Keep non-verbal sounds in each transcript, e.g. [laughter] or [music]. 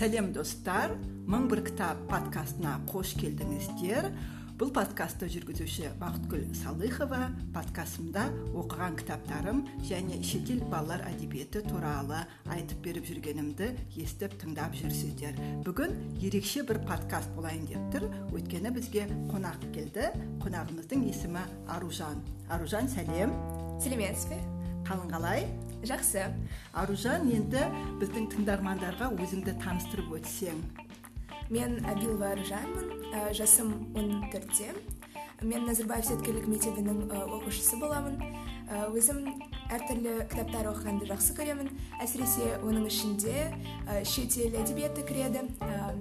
сәлем достар. Мың бір кітап подкастына қош келдіңіздер. Бұл подкастты жүргізуші бақытгүл салыхова подкастымда оқыған кітаптарым және шетел балалар әдебиеті туралы айтып беріп жүргенімді естіп тыңдап жүрсіздер. Бүгін ерекше бір подкаст болайын деп тұр. Өйткені бізге қонақ келді. Қонағымыздың есімі аружан. Аружан сәлем. Сәлеметсіз бе? Қалың қалай? Жақсы. Аружан енді біздің тыңдармандарға өзіңді таныстырып өтсең. Мен абилова аружанмын ә, жасым он төртте. Мен назарбаев зияткерлік мектебінің оқушысы боламын. Өзім әртүрлі кітаптар оқығанды жақсы көремін. Әсіресе оның ішінде шетел әдебиеті кіреді ә,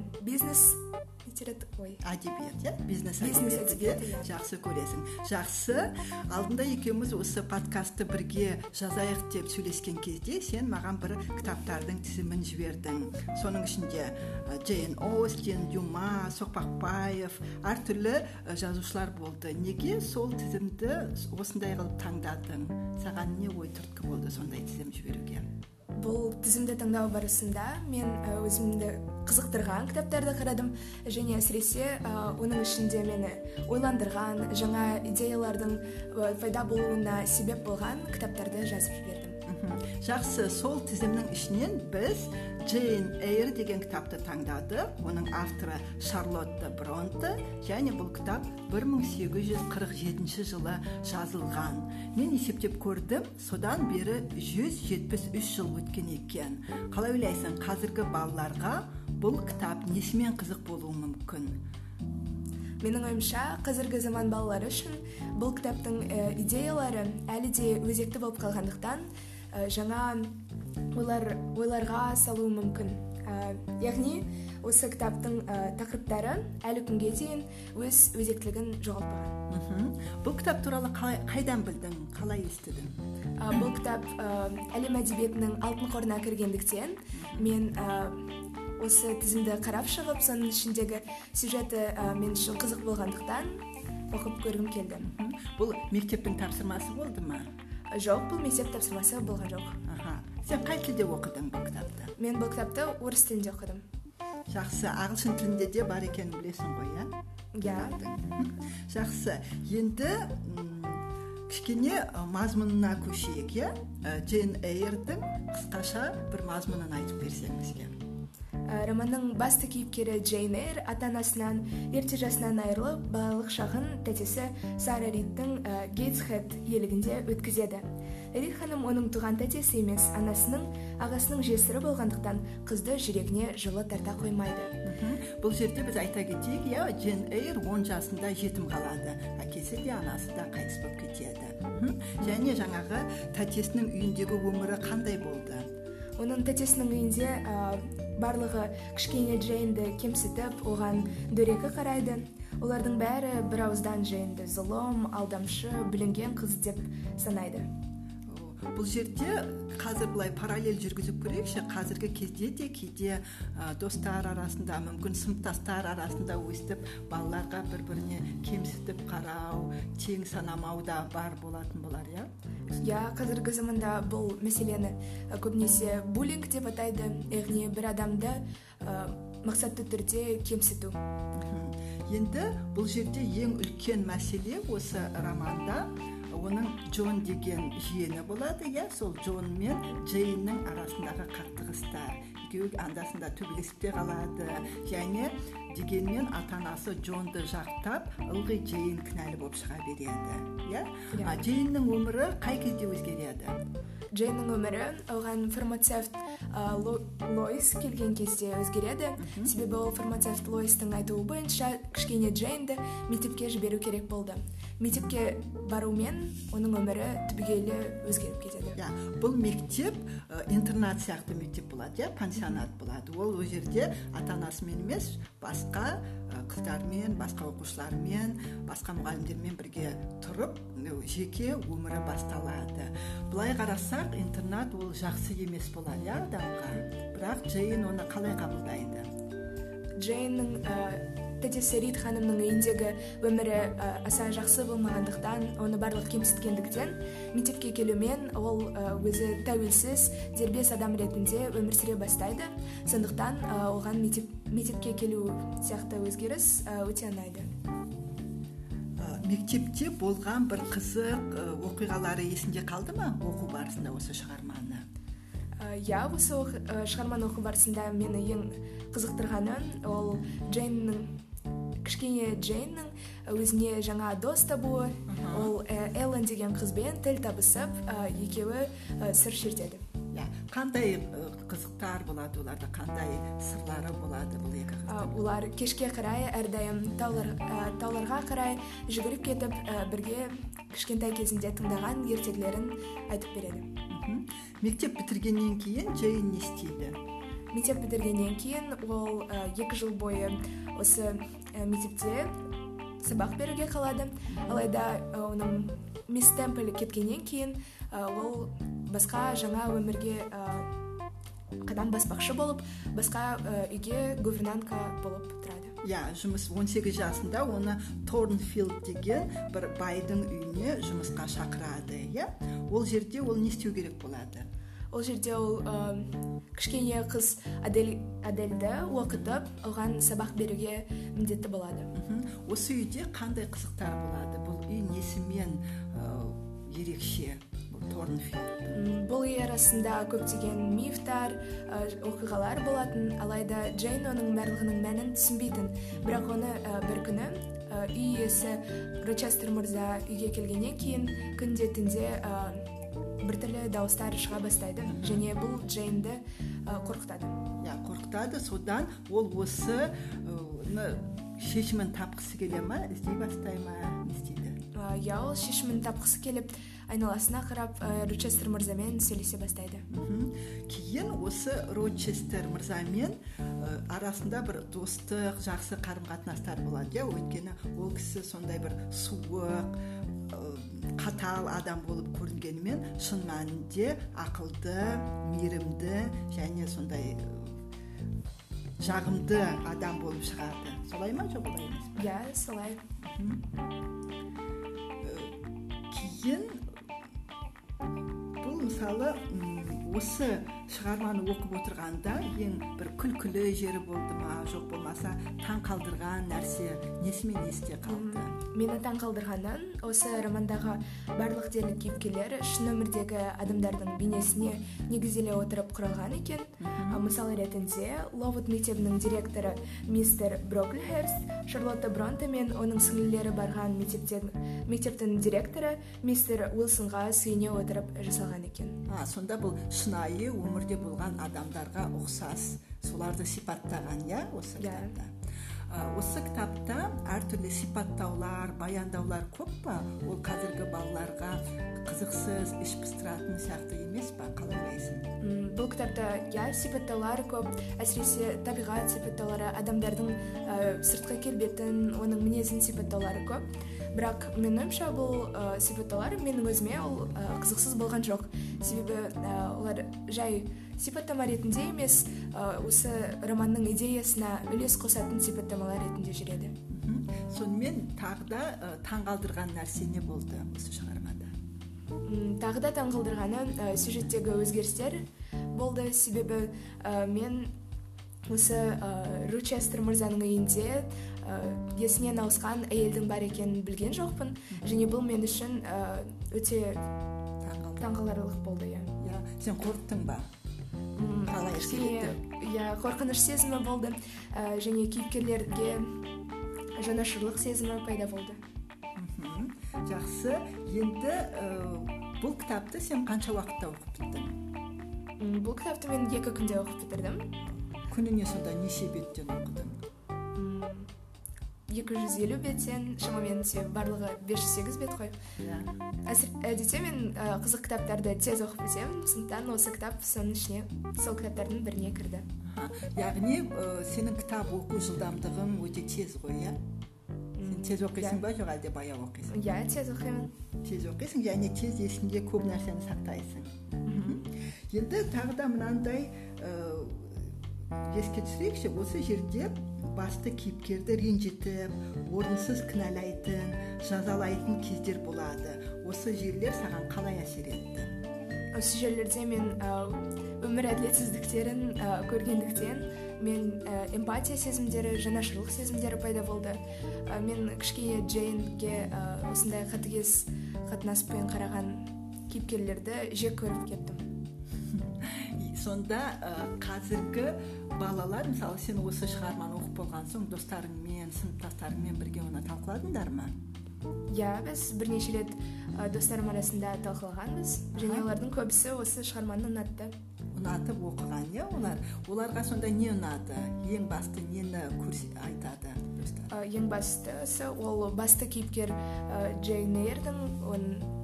бизнес ой әдебиет иә? Бизнес әдебиеті иә. жақсы көресің. Жақсы. Алдында екеуміз осы подкастты бірге жазайық деп сөйлескен кезде сен маған бір кітаптардың тізімін жібердің. Соның ішінде джейн остин дюма соқпақбаев әртүрлі жазушылар болды. Неге сол тізімді осындай қылып таңдадың? Саған не ой түрткі болды сондай тізім жіберуге? Тізімді таңдау барысында мен өзімді қызықтырған кітаптарды қарадым. Және әсіресе оның ішінде мені ойландырған жаңа идеялардың пайда болуына себеп болған кітаптарды жазып жібердім. Жақсы сол тізімнің ішінен біз джейн эйр деген кітапты таңдадық. Оның авторы шарлотта бронте және бұл кітап 1847 жылы жазылған. Мен есептеп көрдім содан бері 173 жыл өткен екен. Қалай ойлайсың қазіргі балаларға бұл кітап несімен қызық болуы мүмкін? Менің ойымша қазіргі заман балалары үшін бұл кітаптың идеялары әлі де өзекті болып қалғандықтан жаңа ойлар ойларға салуы мүмкін. Яғни осы кітаптың тақырыптары әлі күнге дейін өз өзектілігін жоғалтпаған. Бұл кітап туралы қайдан білдің? Қалай естідің? Бұл кітап әлем әдебиетінің алтын қорына кіргендіктен мен осы тізімді қарап шығып соның ішіндегі сюжеті мен үшін қызық болғандықтан оқып көргім келді. Бұл мектептің тапсырмасы болды ма? Жоқ бұл мектеп тапсырмасы болған жоқ. Аха. Сен қай тілде оқыдың бұл кітапты? Мен бұл кітапты орыс тілінде оқыдым. Жақсы ағылшын тілінде де бар екенін білесің ғой иә? Иә. [laughs] Жақсы. Енді кішкене мазмұнына көшейік иә? Джейн эйрдің қысқаша бір мазмұнын айтып берсең бізге Э, романның басты кейіпкері джейн эйр ата анасынан ерте жасынан айырылып балалық шағын тәтесі сара ридтің ә, гейтсхед иелігінде өткізеді. Рид ханым оның туған тәтесі емес анасының ағасының жесірі болғандықтан қызды жүрегіне жылы тарта қоймайды. Бұл жерде біз айта кетейік иә джейн эйр он жасында жетім қалады. Әкесі де анасы да қайтыс болып кетеді. Және жаңағы тәтесінің үйіндегі өмірі қандай болды? Оның тәтесінің үйінде барлығы кішкене джейнді кемсітіп оған дөрекі қарайды. Олардың бәрі бір ауыздан джейнді зұлым алдамшы бүлінген қыз деп санайды. Бұл жерде қазір былай параллель жүргізіп көрейікші. Қазіргі кезде де кейде достар арасында мүмкін сыныптастар арасында өстіп балаларға бір біріне кемсітіп қарау тең санамау да бар болатын болар иә? Иә қазіргі заманда бұл мәселені көбінесе буллинг деп атайды. Яғни бір адамды ә, мақсатты түрде кемсіту. Енді бұл жерде ең үлкен мәселе осы романда оның джон деген жиені болады иә сол джон мен джейннің арасындағы қақтығыстар. Екеуі андасында төбелесіп те қалады. Және дегенмен ата анасы джонды жақтап ылғи джейн кінәлі болып шыға береді иә? Yeah? джейннің өмірі қай кезде өзгереді? Джейннің өмірі оған фармацевт лойс келген кезде өзгереді. Себебі ол фармацевт лойстың айтуы бойынша кішкене джейнді мектепке жіберу керек болды. Мектепке барумен оның өмірі түбегейлі өзгеріп кетеді. Иә бұл мектеп интернат сияқты мектеп болады иә пансионат болады. Ол ол жерде ата анасымен емес басқа қыздармен басқа оқушылармен басқа мұғалімдермен бірге тұрып жеке өмірі басталады. Былай қарасақ интернат ол жақсы емес болады иә адамға. Бірақ джейн оны қалай қабылдайды? Джейннің тәтесі рит ханымның үйіндегі өмірі ә, аса жақсы болмағандықтан оны барлық кемсіткендіктен мектепке келумен ол өзі тәуелсіз дербес адам ретінде өмір сүре бастайды. Сондықтан ә, оған мектеп, мектепке келу сияқты өзгеріс өте ұнайды. Мектепте болған бір қызық оқиғалары есінде қалды ма? Оқу барысында осы шығарманы? Иә осы шығарманы оқу барысында мені ең қызықтырғаны ол джейннің кішкене джейннің өзіне жаңа дос табуы ол эллен деген қызбен тіл табысып екеуі сыр шертеді. Иә қандай қызықтар болады оларда қандай сырлары болады бұл екі олар кешке қарай әрдайым таулар, тауларға қарай жүгіріп кетіп бірге кішкентай кезінде тыңдаған ертегілерін айтып береді. Мектеп бітіргеннен кейін джейн не істейді? Мектеп бітіргеннен кейін ол екі жыл бойы осы мектепте сабақ беруге қалады. Алайда оның мисс темпл кеткеннен кейін ол басқа жаңа өмірге қадам баспақшы болып басқа үйге гувернантка болып тұрады. Иә жұмыс 18 жасында оны торнфилд деген бір байдың үйіне жұмысқа шақырады иә. Ол жерде ол не істеу керек болады? Ол жерде ол кішкене қыз адель адельді оқытып оған сабақ беруге міндетті болады. Осы үйде қандай қызықтар болады? Бұл үй несімен ерекше? Бұл үй арасында көптеген мифтар оқиғалар болатын. Алайда джейн оның барлығының мәнін түсінбейтін. Бірақ оны бір күні үй иесі рочестер мырза үйге келгеннен кейін күнде түнде біртүрлі дауыстар шыға бастайды. Және бұл джейнді қорқытады. Иә қорқытады. Содан ол осы шешімін тапқысы келе ма іздей бастай ма не істейді? Иә ол шешімін тапқысы келіп айналасына қарап рочестер мырзамен сөйлесе бастайды. Кейін осы рочестер мырзамен арасында бір достық жақсы қарым қатынастар болады. Иә өйткені ол кісі сондай бір суық қатал адам болып көрінгенімен шын мәнінде ақылды мейірімді және сондай жағымды адам болып шығады солай ма жоқ олай емес иә солай. Кейін бұл мысалы осы шығарманы оқып отырғанда ең бір күлкілі жері болды ма жоқ болмаса таң қалдырған нәрсе несімен есте қалды? Мені таң қалдырғаны осы романдағы барлық дерлік кейіпкерлер шын өмірдегі адамдардың бейнесіне негізделе отырып құралған екен. Мысал ретінде ловуд мектебінің директоры мистер брокльхерст шарлотта бронте мен оның сіңлілері барған мектептен мектептің директоры мистер уилсонға сүйене отырып жасалған екен. А сонда бұл шынайы өмірде болған адамдарға ұқсас. Соларды сипаттаған иә осы кітапта? Осы кітапта әртүрлі сипаттаулар баяндаулар көп па? Ол қазіргі балаларға қызықсыз іш пыстыратын сияқты емес па? Қалай ойлайсың? Бұл кітапта иә сипаттаулар көп әсіресе табиғат сипаттаулары адамдардың сыртқы келбетін оның мінезін сипаттаулары көп. Бірақ менің ойымша бұл ә, сипаттаулар менің өзіме ол ә, қызықсыз болған жоқ. Себебі ә, олар жай сипаттама ретінде емес ә, осы романның идеясына үлес қосатын сипаттамалар ретінде жүреді. Сонымен тағы да ә, таңғалдырған нәрсе не болды осы шығармада? Тағы да таңғалдырғаны ә, сюжеттегі өзгерістер болды. Себебі ә, мен осы ә, ручестер мырзаның үйінде ә, есінен ауысқан әйелдің бар екенін білген жоқпын. Және бұл мен үшін ә, өте таңғаларлық болды иә. Иә. Сен қорықтың ба? Қалай иә қорқыныш сезімі болды. Ә, және кейіпкерлерге жанашырлық сезімі пайда болды. Жақсы. Енді ә, бұл кітапты сен қанша уақытта оқып біттің бұл кітапты мен екі күнде оқып бітірдім. Күніне сонда неше беттен оқыдың? Екі жүз елу беттен шамамен себебі барлығы бес жүз сегіз бет қой. Иә әдетте мен ә, қызық кітаптарды тез оқып бітемін сондықтан осы кітап соның ішіне сол кітаптардың біріне кірді. Яғни ә, сенің кітап оқу жылдамдығың өте тез ғой иә? Сен тез оқисың ба жоқ әлде баяу оқисың иә тез оқимын. Тез оқисың және тез есіңде көп нәрсені сақтайсың. Енді тағы да мынандай ә, еске түсірейікші осы жерде басты кейіпкерді ренжітіп орынсыз кінәлайтын жазалайтын кездер болады. Осы жерлер саған қалай әсер етті? Осы жерлерде мен өмір әділетсіздіктерін көргендіктен мен эмпатия сезімдері жанашырлық сезімдері пайда болды. Мен кішкене джейнге осындай қатыгез қатынаспен қараған кейіпкерлерді жек көріп кеттім. Сонда ә, қазіргі балалар мысалы сен осы шығарманы оқып болған соң достарыңмен сыныптастарыңмен бірге оны талқыладыңдар ма? Иә біз бірнеше рет ә, достарым арасында талқылағанбыз. Және олардың көбісі осы шығарманы ұнатты. Ұнатып оқыған иә олар? Оларға сонда не ұнады? Ең басты нені көрсе, айтады достар? Ә, ең бастысы ол басты кейіпкер ә, джейн эйрдің оның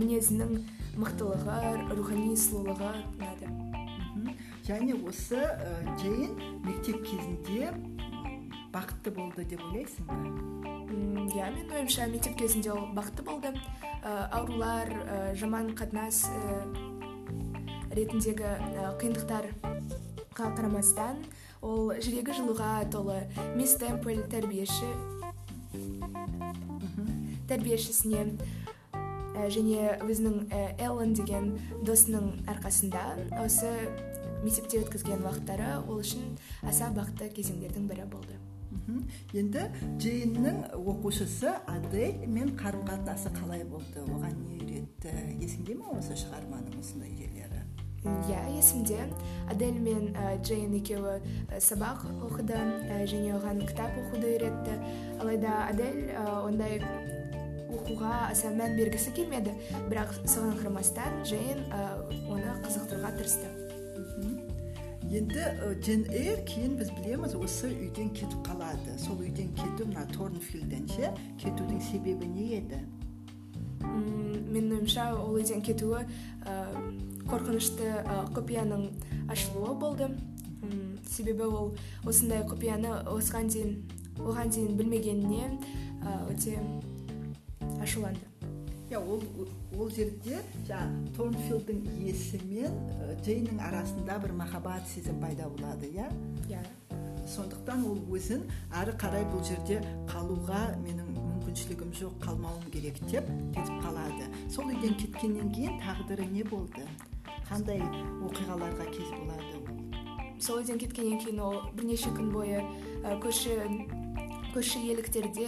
мінезінің мықтылығы рухани сұлулығы ұнады. Және осы ә, джейн мектеп кезінде бақытты болды деп ойлайсың ба? Иә менің ойымша мектеп кезінде ол бақытты болды. Ә, аурулар ә, жаман қатынас ә, ретіндегі ә, қиындықтарға қарамастан ол жүрегі жылуға толы мисс темпл тәрбиеші тәрбиешісіне және өзінің эллен деген досының арқасында осы мектепте өткізген уақыттары ол үшін аса бақытты кезеңдердің бірі болды. Енді джейннің оқушысы адель мен қарым қатынасы қалай болды? Оған не үйретті? Есіңде ме осы шығарманың осындай жерлері? Иә есімде. Адель мен ә, джейн екеуі ә, сабақ оқыды ә, және оған кітап оқуды үйретті. Алайда адель ә, ондай оқуға аса мән бергісі келмеді. Бірақ соған қарамастан джейн ә, оны қызықтыруға тырысты. Енді джен эйр кейін біз білеміз осы үйден кетіп қалады. Сол үйден кету мына торнфилден ше кетудің себебі не еді? Менің ойымша ол үйден кетуі ә, қорқынышты ә, құпияның ашылуы болды. Себебі ол осындай құпияны осыған дейін оған дейін білмегеніне өте ашуланды. Иә ол ол жерде жаңағы торнфилдтің иесі мен джейннің арасында бір махаббат сезім пайда болады иә? Иә. Сондықтан ол өзін ары қарай бұл жерде қалуға менің мүмкіншілігім жоқ қалмауым керек деп кетіп қалады. Сол үйден кеткеннен кейін тағдыры не болды? Қандай оқиғаларға кез болады ол? Сол үйден кеткеннен кейін ол бірнеше күн бойы көрші көрші еліктерде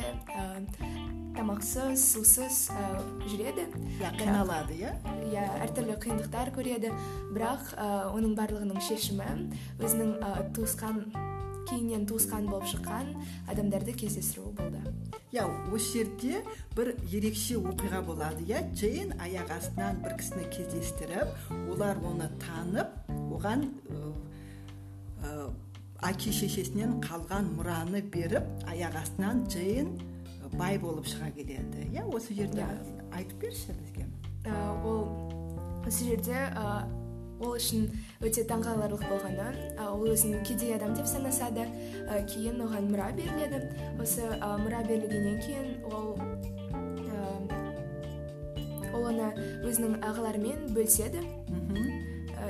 тамақсыз сусыз ә, жүреді. Иә қиналады иә иә әртүрлі қиындықтар көреді. Бірақ ә, оның барлығының шешімі өзінің ә, туысқан кейіннен туысқан болып шыққан адамдарды кездестіру болды. Иә осы жерде бір ерекше оқиға болады иә джейн аяқ астынан бір кісіні кездестіріп олар оны танып оған әке шешесінен қалған мұраны беріп аяқ астынан джейн бай болып шыға келеді. Иә осы жерде айтып берші бізге. Ол осы жерде ол үшін өте таңғаларлық болғаны ол өзін кедей адам деп санасады. Кейін оған мұра беріледі. Осы мұра берілгеннен кейін ол ол оны өзінің ағаларымен бөліседі.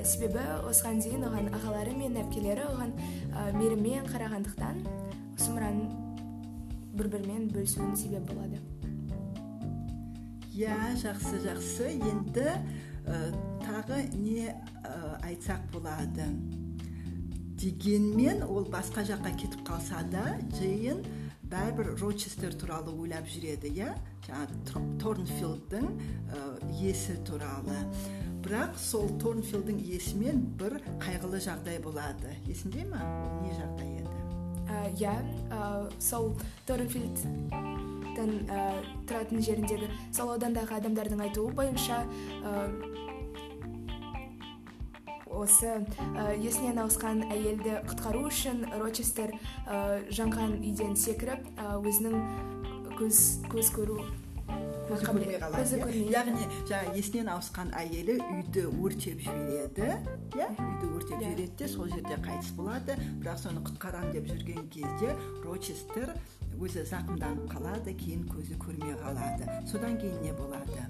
Себебі осыған дейін оған ағалары мен әпкелері оған мейіріммен қарағандықтан осы мұраны бір бірімен бөлісуінің себебі болады. Иә жақсы жақсы. Енді ә, тағы не ә, айтсақ болады? Дегенмен ол басқа жаққа кетіп қалса да джейн бәрібір рочестер туралы ойлап жүреді иә? Жаңағы торнфилдтың ә, иесі туралы. Бірақ сол торнфилдтың иесімен бір қайғылы жағдай болады. Есіңде ма не жағдай иә сол торнфилдтің тұратын жеріндегі сол аудандағы адамдардың айтуы бойынша осы есінен ауысқан әйелді құтқару үшін рочестер жанған үйден секіріп өзінің көз көз көру қалады яғни жаңағы есінен ауысқан әйелі үйді өртеп жібереді иә? Үйді өртеп иә. жібереді де сол жерде қайтыс болады. Бірақ соны құтқарамын деп жүрген кезде рочестер өзі зақымданып қалады кейін көзі көрмей қалады. Содан кейін не болады?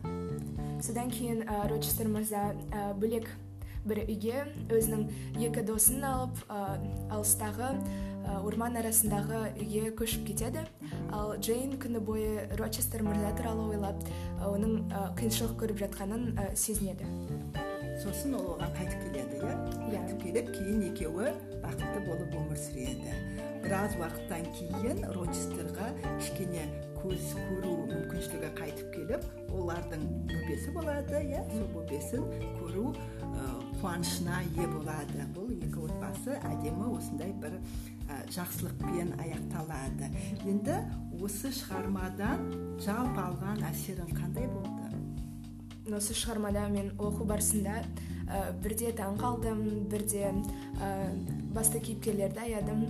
Содан кейін ә, рочестер мырза ә, бөлек бір үйге өзінің екі досын алып алыстағы орман арасындағы үйге көшіп кетеді. Ал джейн күні бойы рочестер мырза туралы ойлап оның қиыншылық көріп жатқанын сезінеді. Сосын ол оған қайтып келеді иә? Қайтып келіп кейін екеуі бақытты болып өмір сүреді. Біраз уақыттан кейін рочестерға кішкене көз көру мүмкіншілігі қайтып келіп олардың бөпесі болады иә? Сол бөпесін көру қуанышына ие болады. Бұл екі әдемі осындай бір ә, жақсылықпен аяқталады. Енді осы шығармадан жалпы алған әсерің қандай болды? Осы шығармада мен оқу барысында ә, бірде таң қалдым бірде ә, басты кейіпкерлерді аядым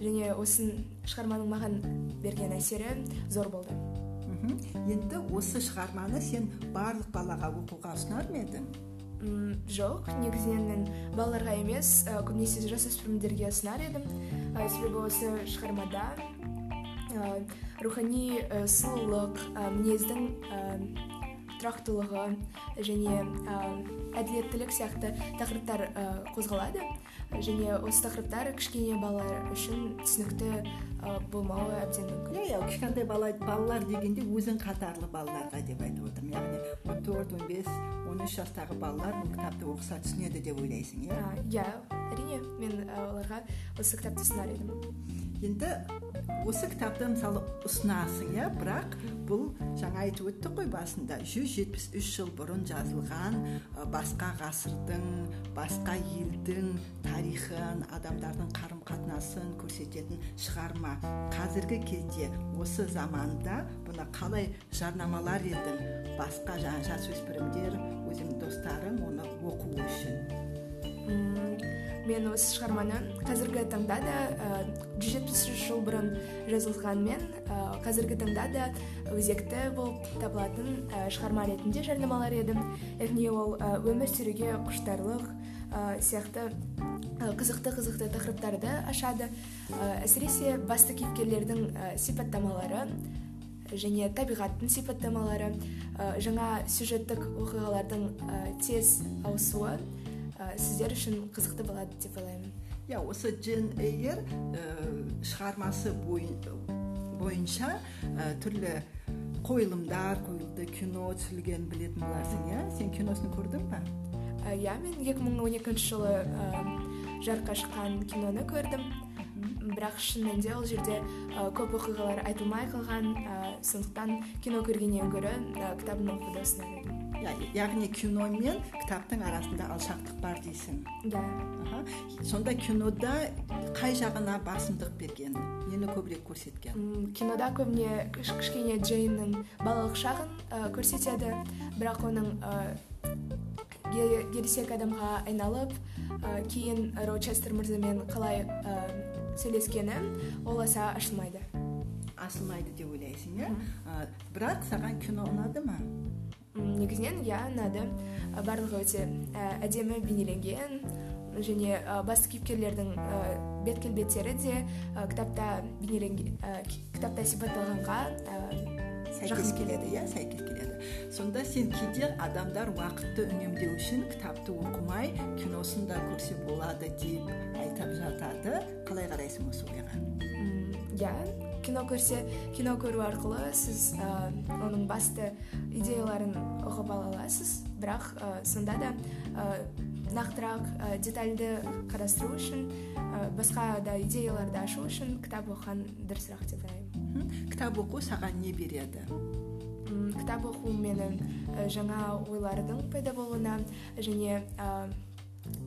және осы шығарманың маған берген әсері зор болды. Енді осы шығарманы сен барлық балаға оқуға ұсынар ма едің? Жоқ негізінен мен балаларға емес ә, көбінесе жасөспірімдерге ұсынар едім. Ә, себебі осы шығармада ә, рухани ә, сұлулық ә, мінездің тұрақтылығы және ә, әділеттілік сияқты тақырыптар ә, қозғалады. Және осы тақырыптар кішкене балалар үшін түсінікті болмауы әбден мүмкін. Иә иә кішкентай бала балалар дегенде өзің қатарлы балаларға деп айтып отырмын. Яғни он төрт он бес он үш жастағы балалар бұл кітапты оқыса түсінеді деп ойлайсың иә? Иә әрине мен оларға осы кітапты ұсынар едім. Енді осы кітапты мысалы ұсынасың иә? Бірақ бұл жаңа айтып өттік қой басында. 173 жыл бұрын жазылған басқа ғасырдың басқа елдің тарихын адамдардың қарым қатынасын көрсететін шығарма. Қазіргі кезде осы заманда бұны қалай жарнамалар едің? Басқа жаңа жасөспірімдер өзіңнің достарың оны оқу үшін. Мен осы шығарманы қазіргі таңда да жүз жетпіс үш жыл бұрын жазылғанмен қазіргі таңда да өзекті болып табылатын шығарма ретінде жарнамалар едім. Яғни ол өмір сүруге құштарлық сияқты қызықты қызықты тақырыптарды ашады. Әсіресе басты кейіпкерлердің сипаттамалары және табиғаттың сипаттамалары жаңа сюжеттік оқиғалардың тез ауысуы сіздер үшін қызықты болады деп ойлаймын. Иә осы джен эйр шығармасы бойынша түрлі қойылымдар қойылды кино түсірілгенін білетін боларсың иә? Сен киносын көрдің ба? Иә мен 2012 жылы жарыққа шыққан киноны көрдім. Бірақ шын мәнінде ол жерде көп оқиғалар айтылмай қалған сондықтан кино көргеннен гөрі кітабын оқуды ұсынар едім яғни кино мен кітаптың арасында алшақтық бар дейсің. Да. Сонда кинода қай жағына басымдық берген? Нені көбірек көрсеткен? Кинода көбіне кішкене джейннің балалық шағын ә, көрсетеді. Бірақ оның ә, ересек адамға айналып ә, кейін рочестер мырзамен қалай ә, сөйлескені ол аса ашылмайды. Ашылмайды деп ойлайсың иә? Бірақ саған кино ұнады ма? Негізінен иә ұнады барлығы өте әдемі бейнеленген және басты кейіпкерлердің бет келбеттері де кітапта бейнеленген кітапта сипатталғанға сәйкес келеді иә сәйкес келеді. Сонда сен кейде адамдар уақытты үнемдеу үшін кітапты оқымай киносын да көрсе болады деп айтып жатады. Қалай қарайсың осы ойға иә кино көрсе кино көру арқылы сіз ә, оның басты идеяларын ұғып ала аласыз. Бірақ ә, сонда да ә, нақтырақ ә, детальді қарастыру үшін ә, басқа да идеяларды ашу үшін кітап оқыған дұрысырақ деп ойлаймын. Кітап оқу саған не береді? Кітап оқу мені ә, жаңа ойлардың пайда болуына және ә,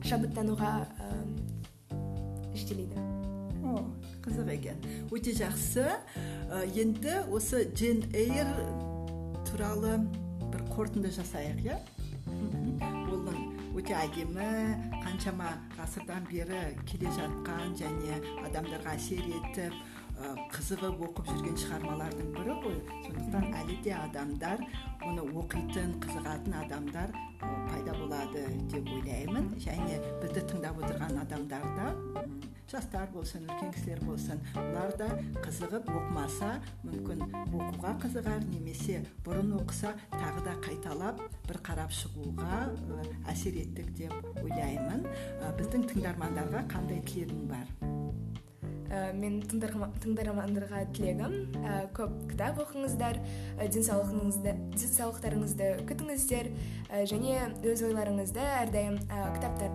шабыттануға ә, жетелейді. Қызық екен. Өте жақсы. Енді осы джен эйр туралы бір қорытынды жасайық иә? Оның өте әдемі қаншама ғасырдан бері келе жатқан және адамдарға әсер етіп қызығып оқып жүрген шығармалардың бірі ғой. Сондықтан әлі де адамдар оны оқитын қызығатын адамдар пайда болады деп ойлаймын. Және бізді тыңдап отырған адамдар да жастар болсын үлкен кісілер болсын. Олар да қызығып оқымаса мүмкін оқуға қызығар немесе бұрын оқыса тағы да қайталап бір қарап шығуға әсер еттік деп ойлаймын. Біздің тыңдармандарға қандай тілегің бар? Ә, мен тыңдармандарға тілегім ә, көп кітап оқыңыздар ә, денсаулықтарыңызды күтіңіздер және өз ойларыңызды әрдайым кітаптар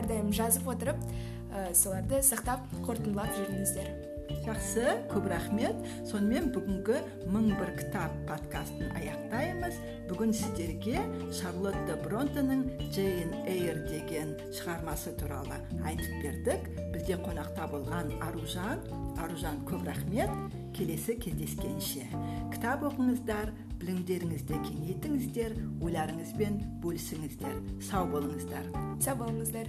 әрдайым жазып отырып ә, соларды сақтап қорытындылап жүріңіздер. Жақсы көп рахмет. Сонымен бүгінгі мың бір кітап подкастын аяқтаймыз. Бүгін сіздерге шарлотта бронтоның джейн эйр деген шығармасы туралы айтып бердік. Бізде қонақта болған аружан. Аружан көп рахмет. Келесі кездескенше. Кітап оқыңыздар білімдеріңізді кеңейтіңіздер ойларыңызбен бөлісіңіздер. Сау болыңыздар. Сау болыңыздар.